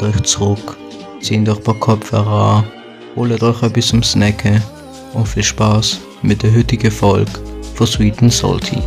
Lehnt euch zurück, zieht euch ein paar Kopfhörer an, holt euch etwas zum Snacken und viel Spaß mit der heutigen Folge von Sweet and Salty.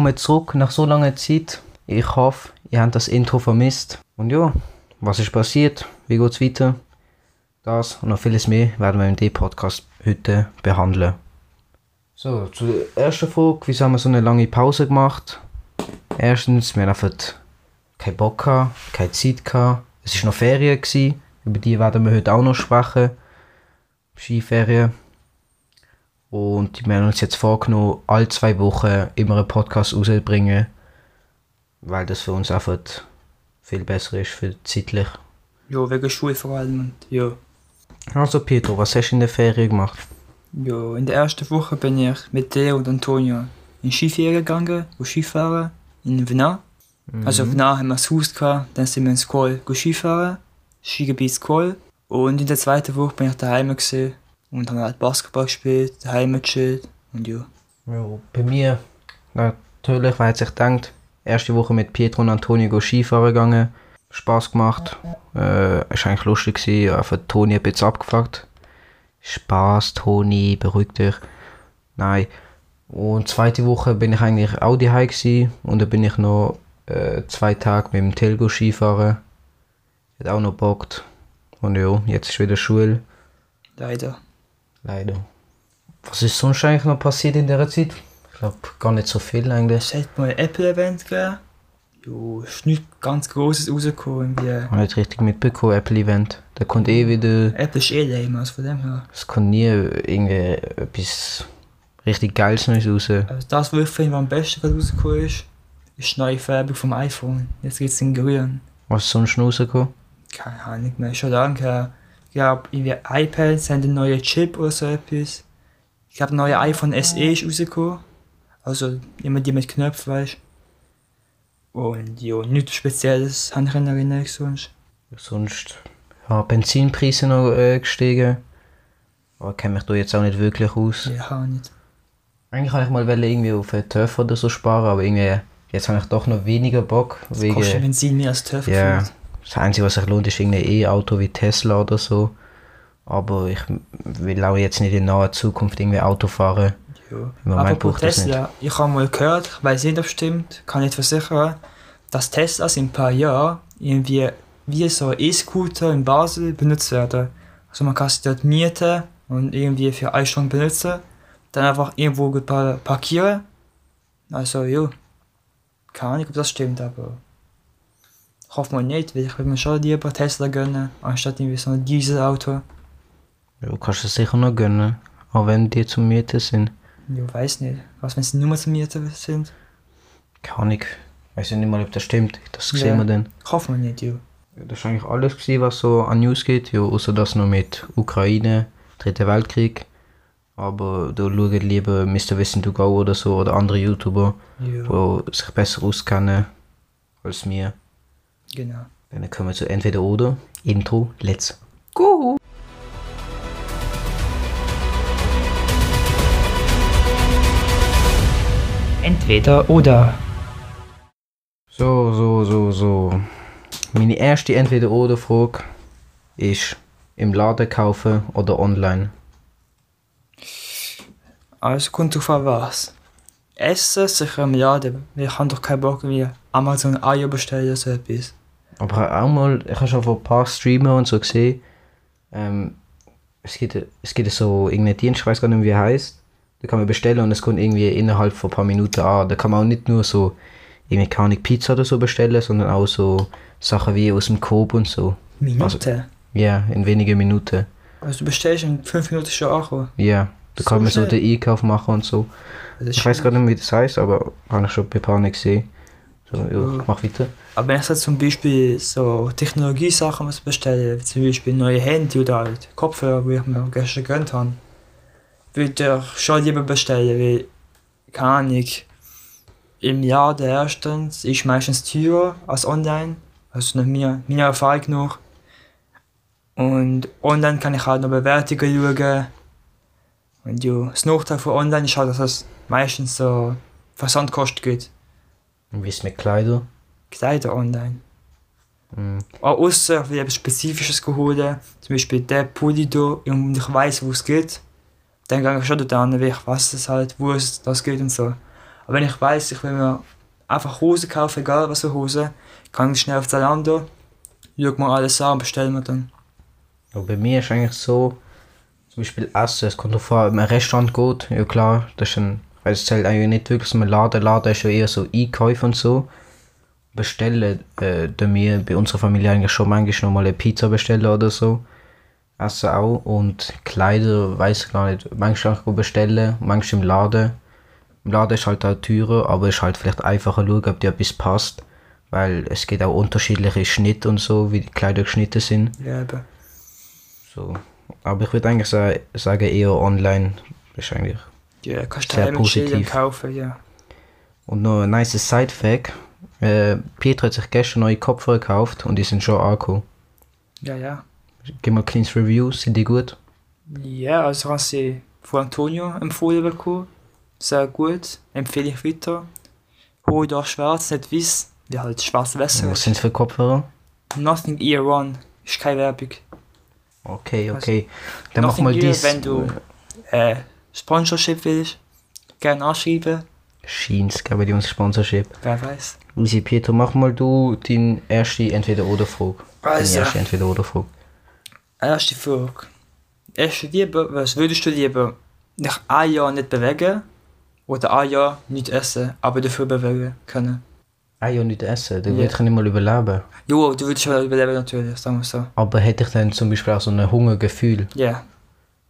Willkommen zurück nach so langer Zeit. Ich hoffe, ihr habt das Intro vermisst. Und ja, was ist passiert? Wie geht's weiter? Das und noch vieles mehr werden wir in diesem Podcast heute behandeln. So, zur ersten Frage, wieso haben wir so eine lange Pause gemacht? Erstens, wir haben einfach keinen Bock keine Zeit gehabt. Es war noch Ferien, über die werden wir heute auch noch sprechen. Skiferien. Und wir haben uns jetzt vorgenommen, alle zwei Wochen immer einen Podcast rauszubringen, weil das für uns einfach viel besser ist, für zeitlich. Ja, wegen Schule vor allem. Und ja. Also Pietro, was hast du in der Ferien gemacht? ja, in der ersten Woche bin ich mit Theo und Antonio in Skiferien gegangen, go Skifahren in Venat. Also in Venat haben wir das Haus gehabt, dann sind wir ins Kohl go Skifahren, Skigebiet Kohl. Und in der zweiten Woche bin ich daheim gewesen und habe halt Basketball gespielt, daheim gechillt und ja. Ja, bei mir natürlich, weil sich denkt, erste Woche mit Pietro und Antonio Skifahren gegangen, Spaß gemacht, äh, ist eigentlich lustig gewesen, einfach Toni ein bisschen abgefuckt. Spaß, Toni, beruhig dich. Nein. Und zweite Woche bin ich eigentlich auch daheim gewesen und dann bin ich noch äh, zwei Tage mit dem Telgo Skifahren. Hat auch noch bockt. Und ja, jetzt ist wieder Schule. Leider. Leider. Was ist sonst eigentlich noch passiert in der Zeit? Ich glaube gar nicht so viel eigentlich. Es hat mal ein Apple-Event gegeben. Ja, es ist nichts ganz Grosses rausgekommen. Irgendwie. Ich habe nicht richtig mitbekommen, Apple-Event. Da kommt eh wieder. Apple ist eh lame, also von dem her. Es kommt nie irgendwie etwas richtig Geiles Neues raus. Also das, was ich finde, was am besten gerade rausgekommen ist, ist die neue Färbung vom iPhone. Jetzt geht es in grün. Was ist sonst noch rausgekommen? Keine Ahnung mehr, schon lange her. Ich glaube, irgendwie iPads haben einen neuen Chip oder so etwas. Ich glaube, ein neuer iPhone SE ist rausgekommen. Also immer die mit Knöpfen, weißt Und ja, nichts Spezielles habe ich in Erinnerung sonst. Sonst ja, Benzinpreise noch äh, gestiegen. Aber ich kenne mich da jetzt auch nicht wirklich aus. Ja, auch nicht. Eigentlich wollte ich mal irgendwie auf einen TÜV oder so sparen, aber irgendwie jetzt habe ich doch noch weniger Bock. Das kostet Benzin mehr als TÜV. Ja, gefühlt. Das Einzige, was sich lohnt, ist irgendein E-Auto wie Tesla oder so. Aber ich will auch jetzt nicht in naher Zukunft irgendwie Auto fahren. ja. Im Moment Apropos braucht Tesla, ich habe mal gehört, ich weiß nicht, ob es stimmt, kann nicht versichern, dass Teslas in ein paar Jahren irgendwie wie so E-Scooter in Basel benutzt werden. Also man kann sie dort mieten und irgendwie für eine Stunde benutzen, dann einfach irgendwo gut pa- parkieren. Also ja, keine Ahnung, ob das stimmt, aber ich hoffe mal nicht, weil ich würde mir schon lieber Tesla gönnen, anstatt irgendwie so ein Dieselauto. Ja, du kannst es sicher noch gönnen. Auch wenn die zum Mieten sind. Ja, weiß nicht. Was, wenn sie nur zum Mieten sind? Keine Ahnung. Ich weiß nicht mal, ob das stimmt. Das Ja. sehen wir dann. Ich hoffe mal nicht, ja. Das war eigentlich alles, gewesen, was so an News geht. Ja, außer das noch mit Ukraine, Dritter Weltkrieg. Aber da schauen lieber Mr. Wissen to Go oder so oder andere YouTuber, Ja, die sich besser auskennen als wir. Genau. Dann kommen wir zu entweder oder. Intro, let's go! Entweder oder. So, so, so, so. Meine erste Entweder-Oder-Frage ist im Laden kaufen oder online. Also kommt drauf an was. Essen sicher im Laden. weil Ich habe doch keinen Bock wie Amazon Eier bestellen oder so etwas. Aber auch mal, ich habe schon von ein paar Streamer und so gesehen, ähm, es gibt, es gibt so irgendeinen Dienst, ich weiß gar nicht, wie er heißt. Da kann man bestellen und es kommt irgendwie innerhalb von ein paar Minuten an. Da kann man auch nicht nur so irgendwie keine Pizza oder so bestellen, sondern auch so Sachen wie aus dem Coop und so. Minuten. Ja, in wenigen Minuten. Also, du bestellst in 5 Minuten schon ankommen. Ja, da So kann man so schnell? den Einkauf machen und so. Ich weiß gar nicht, wie das heißt, aber habe ich schon bei ein paar nicht gesehen. So, ja, Ja. mach weiter. Aber wenn ich jetzt zum Beispiel so Technologiesachen muss bestellen, wie zum Beispiel neue Handy oder halt Kopfhörer, wie ich mir gestern gegönnt habe, würde ich schon lieber bestellen, weil keine Ahnung, im Jahr der erstens ist meistens teurer als online. Also nach mir, meiner Erfahrung nach. Und online kann ich halt noch Bewertungen schauen. Und ja, das Nachteil von online ist halt, dass es meistens so Versandkosten gibt. Und wie ist mit Kleider? Kleider online. Hm. Auch außer ich will etwas Spezifisches geholt, zum Beispiel der Pulli da, und ich weiß, wo es geht, dann gehe ich schon dort an, weil ich weiß es halt, wo es das geht und so. Aber wenn ich weiß, ich will mir einfach Hosen kaufen, egal was für Hose, kann ich schnell auf Zalando, schau mir alles an und bestelle mir dann. Aber bei mir ist eigentlich so, zum Beispiel Essen, es kommt davor, wenn man in ein Restaurant geht, ja klar, das ist ein, es zählt eigentlich nicht wirklich ein Laden, Laden ist ja eher so Einkäufe und so. Bestellen, äh, da wir bei unserer Familie eigentlich schon manchmal noch mal eine Pizza bestellen oder so. Essen auch und Kleider, weiß ich gar nicht, manchmal auch bestellen, manchmal im Laden. Im Laden ist halt auch teurer, aber ist halt vielleicht einfacher schauen, ob dir etwas passt. Weil es gibt auch unterschiedliche Schnitte und so, wie die Kleider geschnitten sind. Ja, eben. So. Aber ich würde eigentlich sa sagen, eher online ist eigentlich. Ja, kannst du positiv. kaufen, ja. Und noch ein nice Side-Fact. Äh, Peter hat sich gestern neue Kopfhörer gekauft und die sind schon angekommen. Ja, ja. Gib mal kleines Review, sind die gut? Ja, also habe sie von Antonio empfohlen bekommen. Sehr gut, empfehle ich weiter. Hol doch schwarz, nicht weiß, wie halt schwarz besser Was ist. sind für Kopfhörer? Nothing Ear One, ist keine Werbung. Okay, Also, okay. Dann mach mal dies. wenn du äh, Sponsorship willst, gerne anschreiben, Scheins, geben die uns Sponsorship. wer weiß. Usi Pietro, mach mal du deine erste Entweder-Oder-Frage. Deine Also, erste Entweder-Oder-Frage. erste Frage. Erst lieber, was würdest du lieber nach einem Jahr nicht bewegen oder ein Jahr nicht essen, aber dafür bewegen können? Ah ja, nicht essen, dann Ja. würde ich nicht mal überleben. Jo, du würdest schon überleben natürlich, sagen wir so. Aber hätte ich dann zum Beispiel auch so ein Hungergefühl? Ja,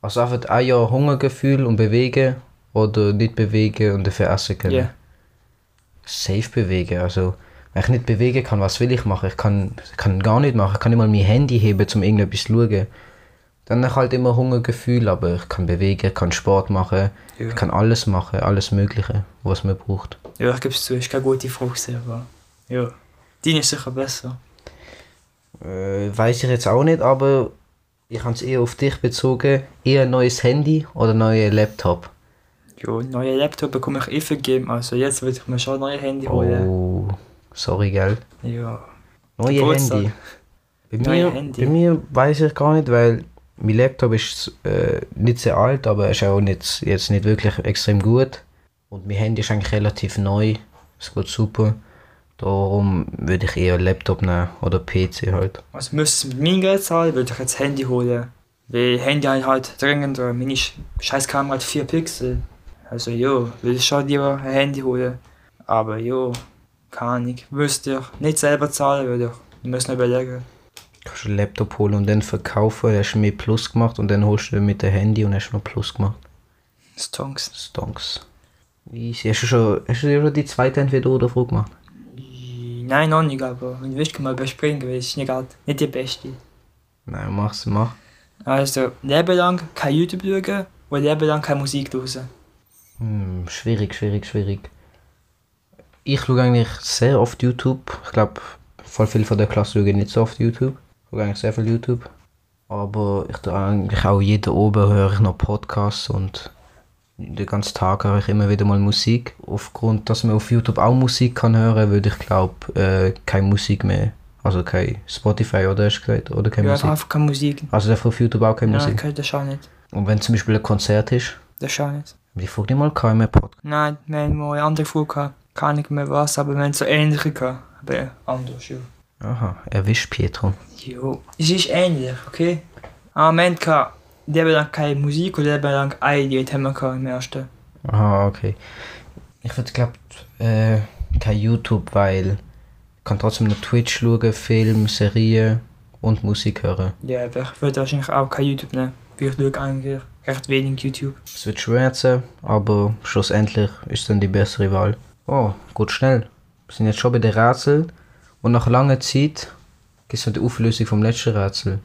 Also einfach ein Jahr Hungergefühl und bewegen oder nicht bewegen und dafür essen können? ja. Safe bewegen, also wenn ich nicht bewegen kann, was will ich machen? Ich kann, kann gar nicht machen, ich kann nicht mal mein Handy heben, um irgendetwas zu schauen. Dann habe ich halt immer Hungergefühl, aber ich kann bewegen, ich kann Sport machen, Ja. ich kann alles machen, alles mögliche, was man braucht. Ja, ich gebe es zu, ist keine gute Frage, aber ja. Deine ist sicher besser. Äh, weiß ich jetzt auch nicht, aber ich habe es eher auf dich bezogen. Eher ein neues Handy oder ein neuer Laptop? Ja, neue Laptop bekomme ich eh vergeben, also jetzt würde ich mir schon ein neues Handy holen. Oh, sorry, gell? Ja. Neue Geburtstag. Handy. Bei Neue mir, Handy. bei mir weiß ich gar nicht, weil mein Laptop ist äh, nicht sehr alt, aber ist auch nicht, jetzt nicht wirklich extrem gut. Und mein Handy ist eigentlich relativ neu. Es geht super. Darum würde ich eher Laptop nehmen oder PC halt. Also müsste es mit meinem Geld zahlen, würde ich jetzt Handy holen. Weil Handy halt halt dringend, oder meine Sch- scheiß Kamera hat 4 Pixel. Also jo, würde ich schon lieber ein Handy holen. Aber jo, keine Ahnung. Müsste ich nicht selber zahlen, würde ich. Ich noch überlegen. kannst du einen Laptop holen und dann verkaufen, hast du mehr Plus gemacht und dann holst du mit dem Handy und hast noch Plus gemacht. Stonks. Stonks. Easy. Hast du schon, hast du schon die zweite entweder oder Frage gemacht? Nein, noch nicht, aber wenn du willst, man überspringen, weil es ist nicht, nicht die beste. Nein, mach's, mach. Also, Leben lang kein YouTube schauen und Leben lang keine Musik hören. Hm, schwierig, schwierig, schwierig. Ich schaue eigentlich sehr oft YouTube. Ich glaube, voll viele von der Klasse schauen nicht so oft YouTube. Ich schaue eigentlich sehr viel YouTube. Aber ich tue eigentlich auch jeden oben höre ich noch Podcasts und den ganzen Tag höre ich immer wieder mal Musik. Aufgrund, dass man auf YouTube auch Musik kann hören, würde ich glaube äh, keine Musik mehr. Also kein Spotify oder hast du gesagt? Oder keine Ja, Musik. einfach keine Musik. Also dafür auf YouTube auch keine Nein, Musik. okay, das schon nicht. Und wenn zum Beispiel ein Konzert ist, Das schon nicht. die frage ich mal, kann ich mir Podcast? Nein, wir haben mal eine andere Frage. Keine Ahnung mehr was, aber wir haben so ähnliche gehabt. Aber anders, ja. Aha, erwischt Pietro. Jo, es ist ähnlich, okay? Wir hatten gehabt, Leben lang keine Musik und Leben lang ein Lied haben wir gehabt im ersten. Aha, okay. Ich würde glaube äh, kein YouTube, weil ich kann trotzdem noch Twitch schauen, Film, Serien und Musik hören. Ja, aber ich würde wahrscheinlich auch kein YouTube nehmen. Weil ich schaue eigentlich recht wenig YouTube. Es wird schwärzen, aber schlussendlich ist dann die bessere Wahl. Oh, gut schnell. Wir sind jetzt schon bei den Rätsel und nach langer Zeit gibt es noch die Auflösung vom letzten Rätsel.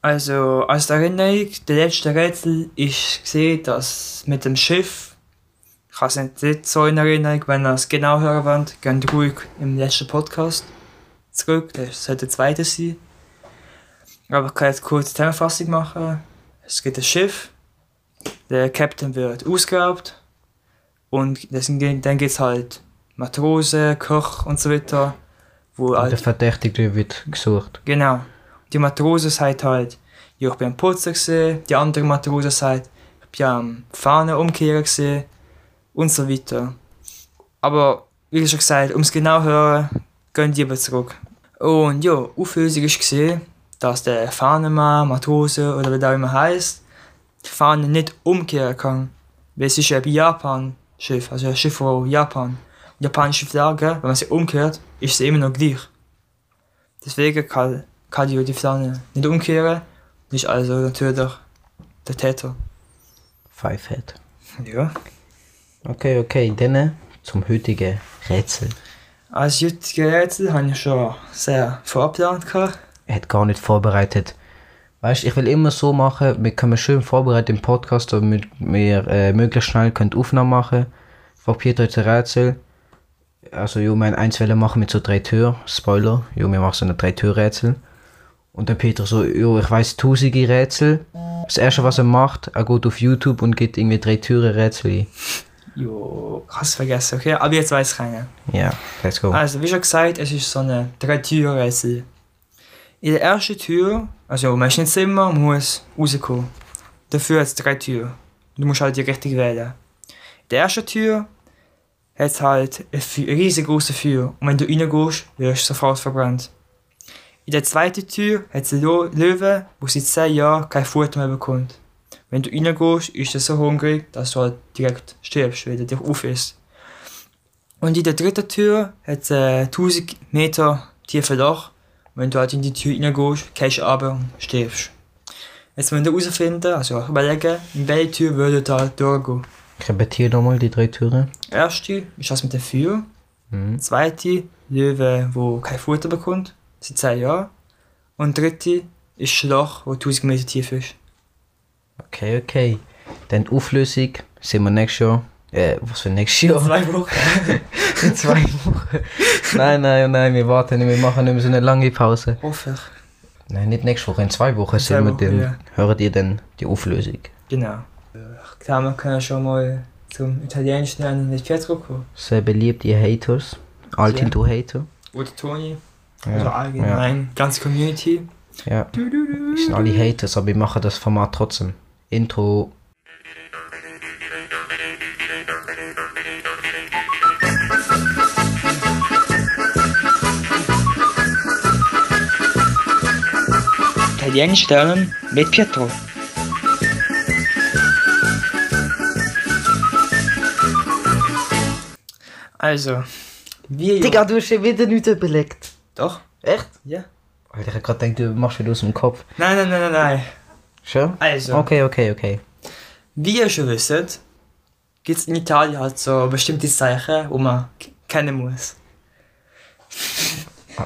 Also, als Erinnerung, der letzte Rätsel ist gesehen, dass mit dem Schiff, ich habe es nicht- so in Erinnerung, wenn ihr es genau hören wollt, geht ruhig im letzten Podcast zurück, das sollte der zweite sein. Aber ich kann jetzt kurz eine Zusammenfassung machen. Es gibt ein Schiff, der Captain wird ausgeraubt und sind- dann gibt es halt Matrosen, Koch und so weiter, wo Und der halt Verdächtige wird gesucht. Genau. Die Matrose sagt halt, ja, ich bin am Putzen gesehen, die andere Matrose sagt, ich bin am Fahnen umkehren gesehen und so weiter. Aber wie schon gesagt, um es genau zu hören, gehen die eben zurück. Und ja, Auflösung gesehen, dass der Fahnenmann, Matrose oder wie der immer heißt, die Fahne nicht umkehren kann. Weil es ist ein Japan-Schiff, also ein Schiff von Japan. Japanische Flagge, wenn man sie umkehrt, ist sie immer noch gleich. Deswegen kann, kann die die Flamme nicht umkehren. Ist also natürlich der Täter. Fivehead. Ja. Okay, okay, dann zum heutigen Rätsel. Als heutige Rätsel habe ich schon sehr vorgeplant. Er hat gar nicht vorbereitet. Weißt ich will immer so machen, wir können schön vorbereiten im Podcast, damit wir äh, möglichst schnell können Aufnahmen machen. Ich probiere heute Rätsel. Also, jo, mein eins machen mit so drei Türen. Spoiler, jo, wir machen so eine drei Tür Rätsel. Und dann Peter so, jo, ich weiß tausende Rätsel. Das erste, was er macht, er geht auf YouTube und gibt irgendwie drei Türen Rätsel ein. Jo, hast vergessen, okay? Aber jetzt weiß ich keiner. Ja, let's go. Also, wie schon gesagt, es ist so eine Drei-Tür-Rätsel. In der ersten Tür, also ist nicht Zimmer, muss rauskommen. Dafür hat es drei Türen. Du musst halt die richtige wählen. In der ersten Tür hat es halt ein Feu- ein riesengroßes Feuer. Und wenn du reingehst, wirst du sofort verbrannt. In der zweiten Tür hat es einen Löwe, der seit 10 Jahren kein Futter mehr bekommt. Wenn du reingehst, ist er so hungrig, dass du halt direkt stirbst, weil er dich aufisst. Und in der dritten Tür hat es ein 1000 Meter tiefen Loch. Wenn du halt in die Tür reingehst, gehst du runter und stirbst. Jetzt müssen wir herausfinden, also überlegen, in welche Tür würde da durchgehen. Ich repetiere nochmal die drei Türen. Erste ist das mit dem Feuer. Mhm. Zweite, Löwe, wo kein Futter bekommt, seit 10 Jahren. Und dritte ist Loch, wo 1000 Meter tief ist. Okay, okay. Dann die Auflösung sehen wir nächstes Jahr. Äh, was für nächstes Jahr? Zwei Wochen. In zwei Wochen. nein, nein, nein, wir warten nicht, wir machen nicht mehr so eine lange Pause. Hoffe ich. Nein, nicht nächste Woche, in zwei Wochen zwei sehen wir Wochen, den, ja. hören ihr dann die Auflösung. Genau. Ich glaube, wir können schon mal zum italienischen Nennen nicht Pietro kommen. Sehr beliebt, ihr Haters. Altin, Ja. du Hater. Oder Toni. Also Ja, allgemein, ganze Community. ja. Wir sind alle Haters, aber wir machen das Format trotzdem. Intro. Italienisch lernen mit Pietro. Also, wir. Digga, du hast schon wieder nichts überlegt. Doch? Echt? Ja. Alter, ich hab grad gedacht, du machst wieder aus dem Kopf. Nein, nein, nein, nein, nein. Schon? Also, Okay, okay, okay. wie ihr schon wisst, gibt es in Italien halt so bestimmte Zeichen, die man kennen muss.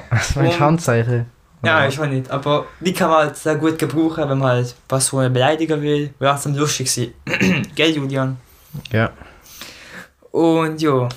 Was meinst du Um- Handzeichen? Ja, ich weiß nicht, aber die kann man halt sehr gut gebrauchen, wenn man halt was von einer beleidigen will. Wäre es lustig sein. Gell, Julian? Ja. Und ja,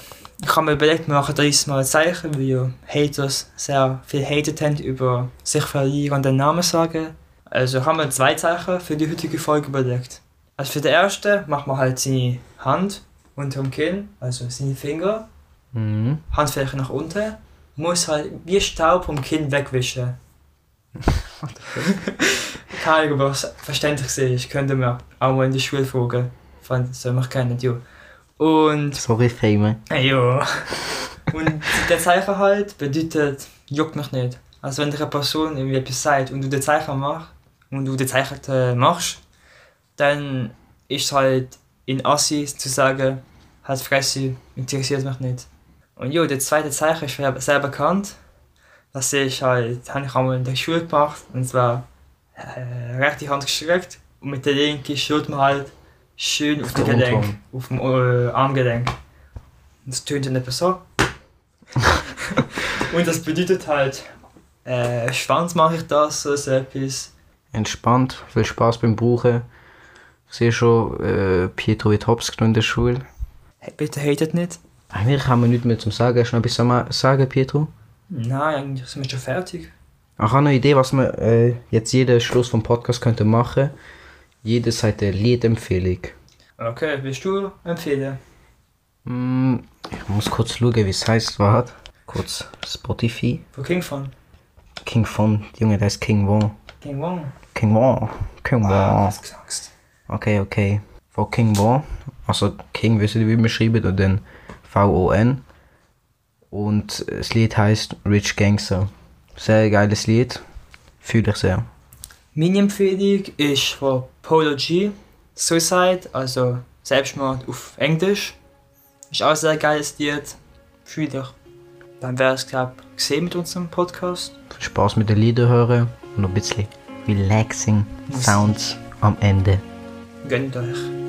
ich habe mir überlegt, wir machen dieses Mal ein Zeichen, weil ja Haters sehr viel hated haben über sich verlieren und den Namen sagen. Also haben wir zwei Zeichen für die heutige Folge überlegt. Also für den ersten macht man halt seine Hand unter dem Kinn, also seine Finger, Mhm. Handfläche nach unten, muss halt wie Staub vom Kinn wegwischen. Keine Ahnung, es verständlich ist, könnte man auch mal in der Schule fragen. Von soll man kennen, ja. Und Sorry, Fame. ja. Und der Zeichen halt bedeutet, juckt mich nicht. Also wenn dir eine Person irgendwie etwas sagt und du den Zeichen machst und du den Zeichen äh, machst, dann ist es halt in Assi zu sagen, halt Fresse, interessiert mich nicht. Und ja, der zweite Zeichen ist sehr, sehr bekannt. Das ist halt, habe ich einmal in der Schule gemacht und zwar äh, rechte Hand gestreckt und mit der linken schüttelt man halt schön auf, Auf dem den Gelenk, auf dem äh, Armgelenk. Und das tönt dann etwa so. und das bedeutet halt, äh, Schwanz mache ich das, so etwas. entspannt, viel Spaß beim Brauchen. Ich sehe schon, äh, Pietro wird hops genommen in der Schule. Hey, bitte hatet nicht. Eigentlich haben wir nichts mehr zum Sagen. Hast du noch etwas zu sagen, Pietro? Nein, eigentlich sind wir schon fertig. Ich habe eine Idee, was wir äh, jetzt jeden Schluss vom Podcast könnte machen. Jeder sagt eine Liedempfehlung. Okay, willst du empfehlen? Mm, ich muss kurz schauen, wie es heißt. Warte. Kurz Spotify. Von King von? King von. Junge, der ist King Wong. King Wong. King Wong. King Ah, Wong. was gesagt. Okay, okay. Von King Wong. Also King, wisst ihr, wie man schreibt? Und dann V-O-N. Und das Lied heißt Rich Gangster. Sehr geiles Lied. Fühle ich sehr. Meine Empfehlung ist von Polo G. Suicide, also Selbstmord auf Englisch. Ist auch sehr Lied. Fühl dich. Dann wäre es, glaube ich, gesehen mit unserem Podcast. Viel Spaß mit den Liedern hören und ein bisschen relaxing Sounds am Ende. Gönnt euch.